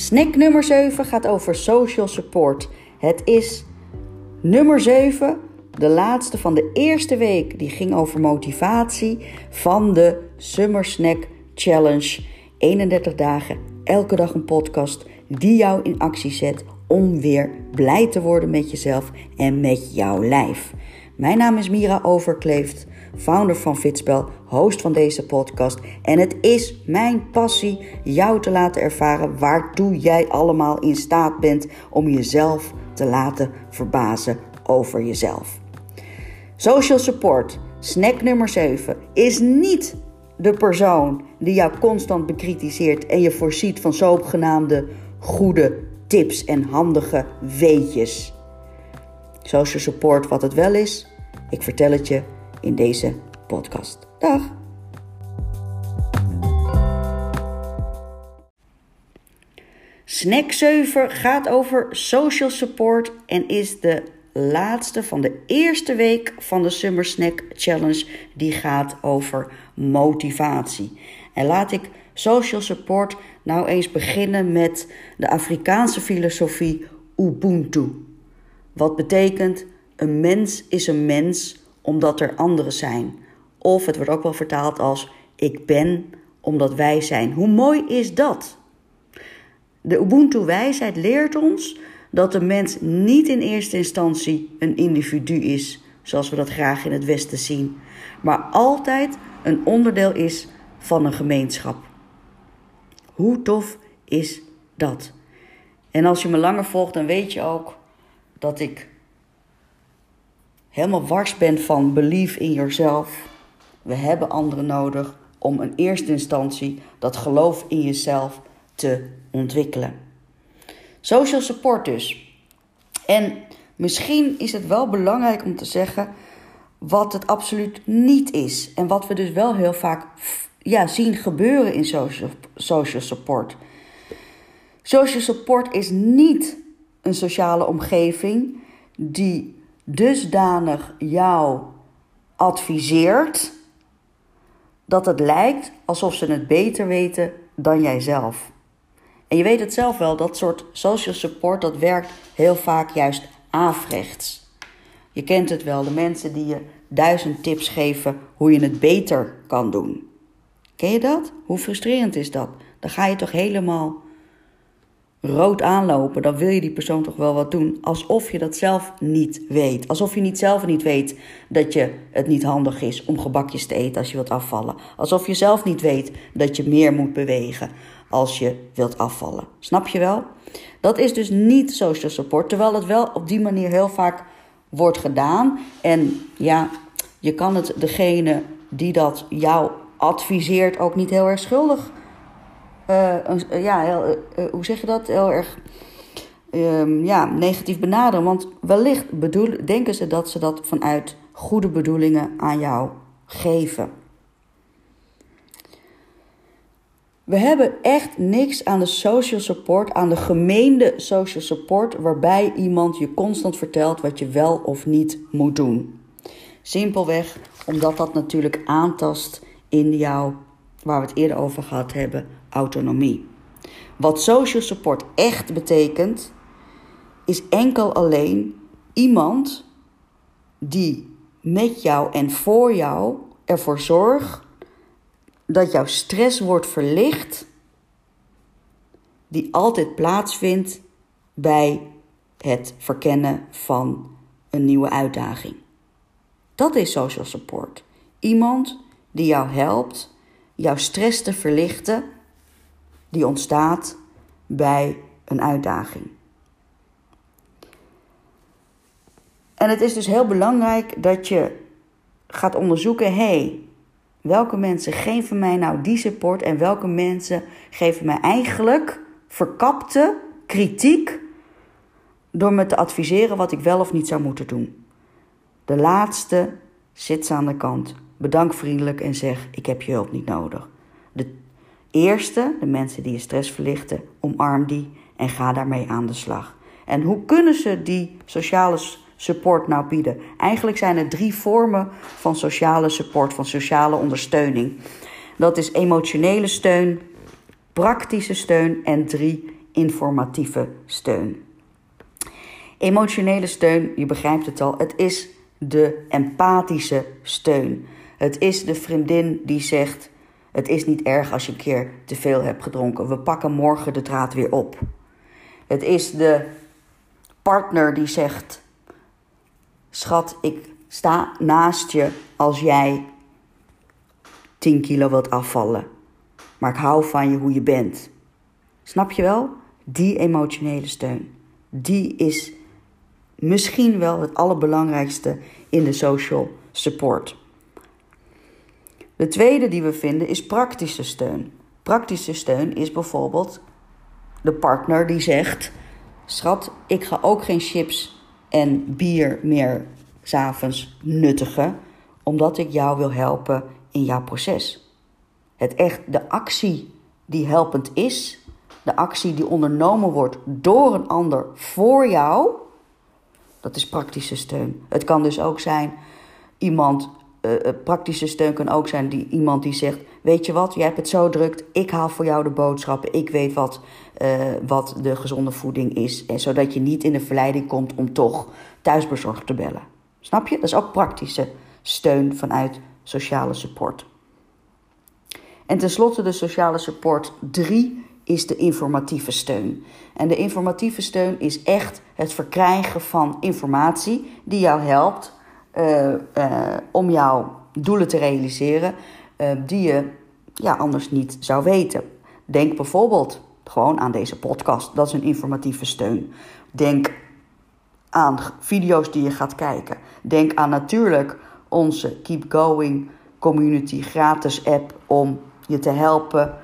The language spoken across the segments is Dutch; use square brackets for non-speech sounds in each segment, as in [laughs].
Snack nummer 7 gaat over social support. Het is nummer 7, de laatste van de eerste week. Die ging over motivatie van de Summer Snack Challenge. 31 dagen, elke dag een podcast die jou in actie zet om weer blij te worden met jezelf en met jouw lijf. Mijn naam is Mira Overkleeft, founder van Fitspel, host van deze podcast. En het is mijn passie jou te laten ervaren waartoe jij allemaal in staat bent om jezelf te laten verbazen over jezelf. Social support, snack nummer 7, is niet de persoon die jou constant bekritiseert en je voorziet van zogenaamde goede tips en handige weetjes. Social support, wat het wel is, ik vertel het je in deze podcast. Dag! Snack 7 gaat over social support en is de laatste van de eerste week van de Summer Snack Challenge. Die gaat over motivatie. En laat ik social support nou eens beginnen met de Afrikaanse filosofie Ubuntu. Wat betekent een mens is een mens omdat er anderen zijn. Of het wordt ook wel vertaald als ik ben omdat wij zijn. Hoe mooi is dat? De Ubuntu-wijsheid leert ons dat de mens niet in eerste instantie een individu is, zoals we dat graag in het Westen zien, maar altijd een onderdeel is van een gemeenschap. Hoe tof is dat? En als je me langer volgt, dan weet je ook dat ik helemaal wars ben van believe in yourself. We hebben anderen nodig om in eerste instantie dat geloof in jezelf te ontwikkelen. Social support dus. En misschien is het wel belangrijk om te zeggen wat het absoluut niet is. En wat we dus wel heel vaak ja, zien gebeuren in social, social support. Social support is niet een sociale omgeving die dusdanig jou adviseert dat het lijkt alsof ze het beter weten dan jijzelf. En je weet het zelf wel, dat soort social support dat werkt heel vaak juist averechts. Je kent het wel, de mensen die je duizend tips geven hoe je het beter kan doen. Ken je dat? Hoe frustrerend is dat? Dan ga je toch helemaal rood aanlopen. Dan wil je die persoon toch wel wat doen. Alsof je dat zelf niet weet. Alsof je niet zelf niet weet dat je het niet handig is om gebakjes te eten als je wilt afvallen. Alsof je zelf niet weet dat je meer moet bewegen als je wilt afvallen. Snap je wel? Dat is dus niet social support. Terwijl het wel op die manier heel vaak wordt gedaan. En ja, je kan het degene die dat jou adviseert ook niet heel erg schuldig. Uh, ja, heel, uh, hoe zeg je dat? Heel erg uh, ja, negatief benaderen. Want wellicht bedoel, denken ze dat ze dat vanuit goede bedoelingen aan jou geven. We hebben echt niks aan de social support, aan de gemeende social support, waarbij iemand je constant vertelt wat je wel of niet moet doen. Simpelweg omdat dat natuurlijk aantast in jouw, waar we het eerder over gehad hebben, autonomie. Wat social support echt betekent, is enkel alleen iemand die met jou en voor jou ervoor zorgt dat jouw stress wordt verlicht, die altijd plaatsvindt bij het verkennen van een nieuwe uitdaging. Dat is social support. Iemand die jou helpt jouw stress te verlichten die ontstaat bij een uitdaging. En het is dus heel belangrijk dat je gaat onderzoeken: hé, hey, welke mensen geven mij nou die support en welke mensen geven mij eigenlijk verkapte kritiek door me te adviseren wat ik wel of niet zou moeten doen. De laatste zit ze aan de kant. Bedank vriendelijk en zeg: Ik heb je hulp niet nodig. Eerste, de mensen die je stress verlichten, omarm die en ga daarmee aan de slag. En hoe kunnen ze die sociale support nou bieden? Eigenlijk zijn er drie vormen van sociale support, van sociale ondersteuning. Dat is emotionele steun, praktische steun en drie, informatieve steun. Emotionele steun, je begrijpt het al, het is de empathische steun. Het is de vriendin die zegt: Het is niet erg als je een keer te veel hebt gedronken. We pakken morgen de draad weer op. Het is de partner die zegt: Schat, ik sta naast je als jij 10 kilo wilt afvallen. Maar ik hou van je hoe je bent. Snap je wel? Die emotionele steun. Die is misschien wel het allerbelangrijkste in de social support. De tweede die we vinden is praktische steun. Praktische steun is bijvoorbeeld de partner die zegt: Schat, ik ga ook geen chips en bier meer s'avonds nuttigen, omdat ik jou wil helpen in jouw proces. Het echt de actie die helpend is, de actie die ondernomen wordt door een ander voor jou, dat is praktische steun. Het kan dus ook zijn iemand, uh, praktische steun kan ook zijn die, iemand die zegt: Weet je wat, jij hebt het zo druk, ik haal voor jou de boodschappen, ik weet wat, uh, wat de gezonde voeding is. En zodat je niet in de verleiding komt om toch thuisbezorgd te bellen. Snap je? Dat is ook praktische steun vanuit sociale support. En tenslotte de sociale support 3 is de informatieve steun. En de informatieve steun is echt het verkrijgen van informatie die jou helpt om jouw doelen te realiseren uh, die je ja, anders niet zou weten. Denk bijvoorbeeld gewoon aan deze podcast, dat is een informatieve steun. Denk aan video's die je gaat kijken. Denk aan natuurlijk onze Keep Going Community gratis app om je te helpen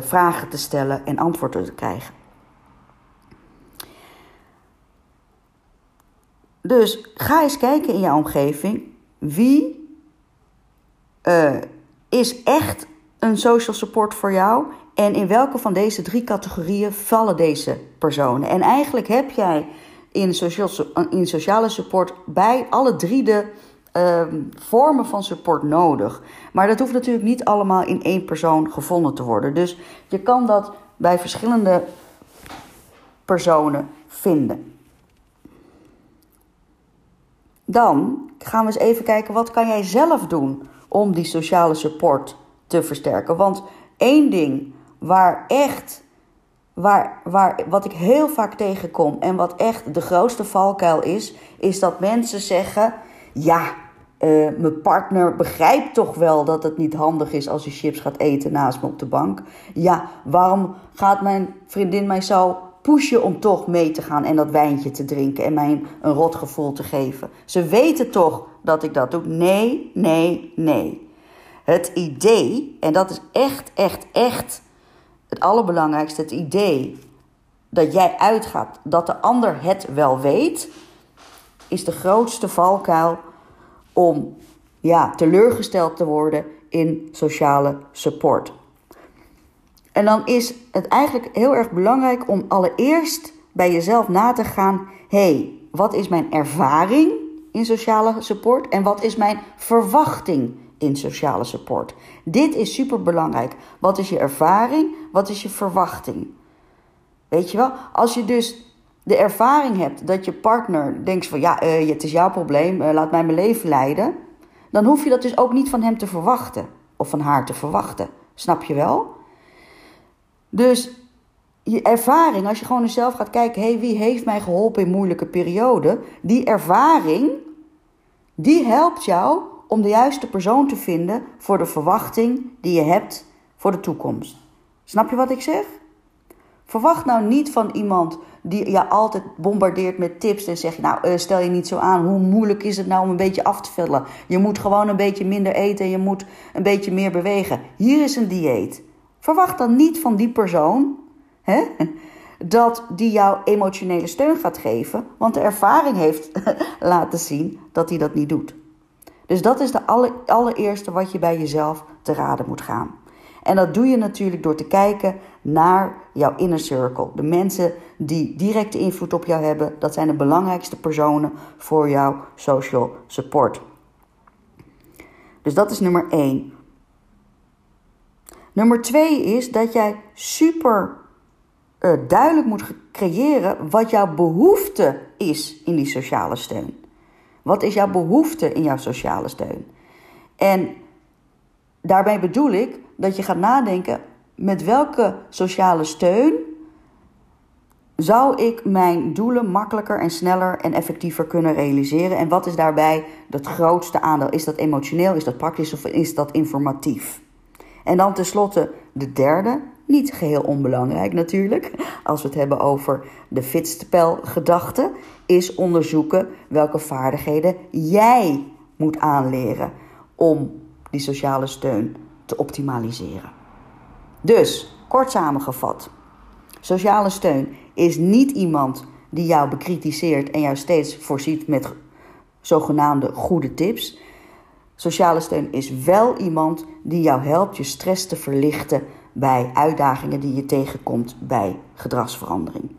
vragen te stellen en antwoorden te krijgen. Dus ga eens kijken in jouw omgeving wie uh, is echt een social support voor jou en in welke van deze drie categorieën vallen deze personen. En eigenlijk heb jij in, social, in sociale support bij alle drie de uh, vormen van support nodig. Maar dat hoeft natuurlijk niet allemaal in één persoon gevonden te worden. Dus je kan dat bij verschillende personen vinden. Dan gaan we eens even kijken wat kan jij zelf doen om die sociale support te versterken. Want één ding waar echt, waar, waar, wat ik heel vaak tegenkom en wat echt de grootste valkuil is, is dat mensen zeggen: ja, uh, mijn partner begrijpt toch wel dat het niet handig is als hij chips gaat eten naast me op de bank. Ja, waarom gaat mijn vriendin mij zo pushen om toch mee te gaan en dat wijntje te drinken en mij een rot gevoel te geven? Ze weten toch dat ik dat doe? Nee, nee, nee. Het idee, en dat is echt, echt, echt het allerbelangrijkste, het idee dat jij uitgaat dat de ander het wel weet, is de grootste valkuil om ja, teleurgesteld te worden in sociale support. En dan is het eigenlijk heel erg belangrijk om allereerst bij jezelf na te gaan: hey, wat is mijn ervaring in sociale support en wat is mijn verwachting in sociale support? Dit is super belangrijk. Wat is je ervaring? Wat is je verwachting? Weet je wel, als je dus de ervaring hebt dat je partner denkt van ja, uh, het is jouw probleem, uh, laat mij mijn leven leiden, dan hoef je dat dus ook niet van hem te verwachten of van haar te verwachten. Snap je wel? Dus je ervaring, als je gewoon zelf gaat kijken, hé, hey, wie heeft mij geholpen in moeilijke perioden? Die ervaring, die helpt jou om de juiste persoon te vinden voor de verwachting die je hebt voor de toekomst. Snap je wat ik zeg? Verwacht nou niet van iemand die je altijd bombardeert met tips en zegt: Nou, uh, stel je niet zo aan. Hoe moeilijk is het nou om een beetje af te vullen? Je moet gewoon een beetje minder eten en je moet een beetje meer bewegen. Hier is een dieet. Verwacht dan niet van die persoon hè, dat die jou emotionele steun gaat geven, want de ervaring heeft [laughs] laten zien dat hij dat niet doet. Dus dat is de allereerste wat je bij jezelf te raden moet gaan. En dat doe je natuurlijk door te kijken naar jouw inner circle. De mensen die directe invloed op jou hebben, dat zijn de belangrijkste personen voor jouw social support. Dus dat is nummer 1. Nummer 2 is dat jij super uh, duidelijk moet creëren wat jouw behoefte is in die sociale steun. Wat is jouw behoefte in jouw sociale steun? En daarbij bedoel ik dat je gaat nadenken met welke sociale steun zou ik mijn doelen makkelijker en sneller en effectiever kunnen realiseren? En wat is daarbij het grootste aandeel? Is dat emotioneel, is dat praktisch of is dat informatief? En dan tenslotte de derde, niet geheel onbelangrijk natuurlijk, als we het hebben over de fitspelgedachte, is onderzoeken welke vaardigheden jij moet aanleren om die sociale steun te optimaliseren. Dus, kort samengevat, sociale steun is niet iemand die jou bekritiseert en jou steeds voorziet met zogenaamde goede tips. Sociale steun is wel iemand die jou helpt je stress te verlichten bij uitdagingen die je tegenkomt bij gedragsverandering.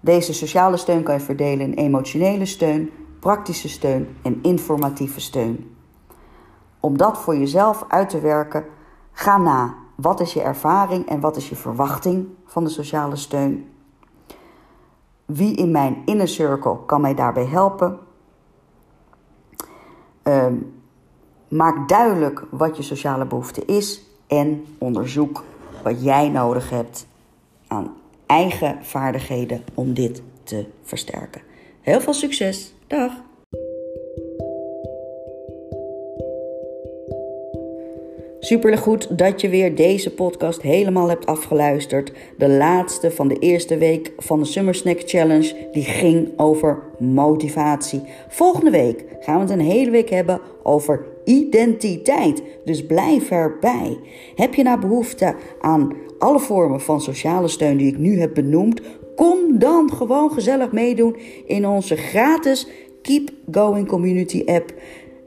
Deze sociale steun kan je verdelen in emotionele steun, praktische steun en informatieve steun. Om dat voor jezelf uit te werken, ga na. Wat is je ervaring en wat is je verwachting van de sociale steun? Wie in mijn inner circle kan mij daarbij helpen? Ehm, maak duidelijk wat je sociale behoefte is en onderzoek wat jij nodig hebt aan eigen vaardigheden om dit te versterken. Heel veel succes. Dag. Supergoed dat je weer deze podcast helemaal hebt afgeluisterd. De laatste van de eerste week van de Summer Snack Challenge. Die ging over motivatie. Volgende week gaan we het een hele week hebben over identiteit. Dus blijf erbij. Heb je nou behoefte aan alle vormen van sociale steun die ik nu heb benoemd? Kom dan gewoon gezellig meedoen in onze gratis Keep Going Community app.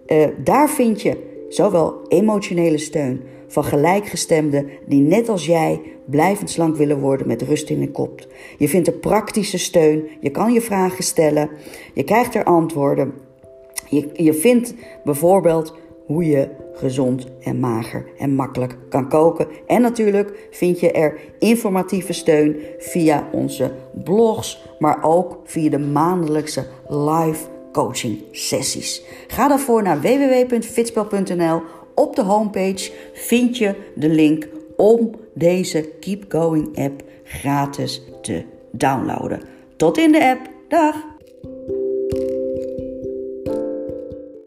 Uh, daar vind je zowel emotionele steun van gelijkgestemden die net als jij blijvend slank willen worden met rust in de kop. Je vindt er praktische steun, je kan je vragen stellen, je krijgt er antwoorden. Je, je vindt bijvoorbeeld hoe je gezond en mager en makkelijk kan koken. En natuurlijk vind je er informatieve steun via onze blogs, maar ook via de maandelijkse live coaching sessies. Ga daarvoor naar www.fitspel.nl. Op de homepage vind je de link om deze Keep Going app gratis te downloaden. Tot in de app. Dag!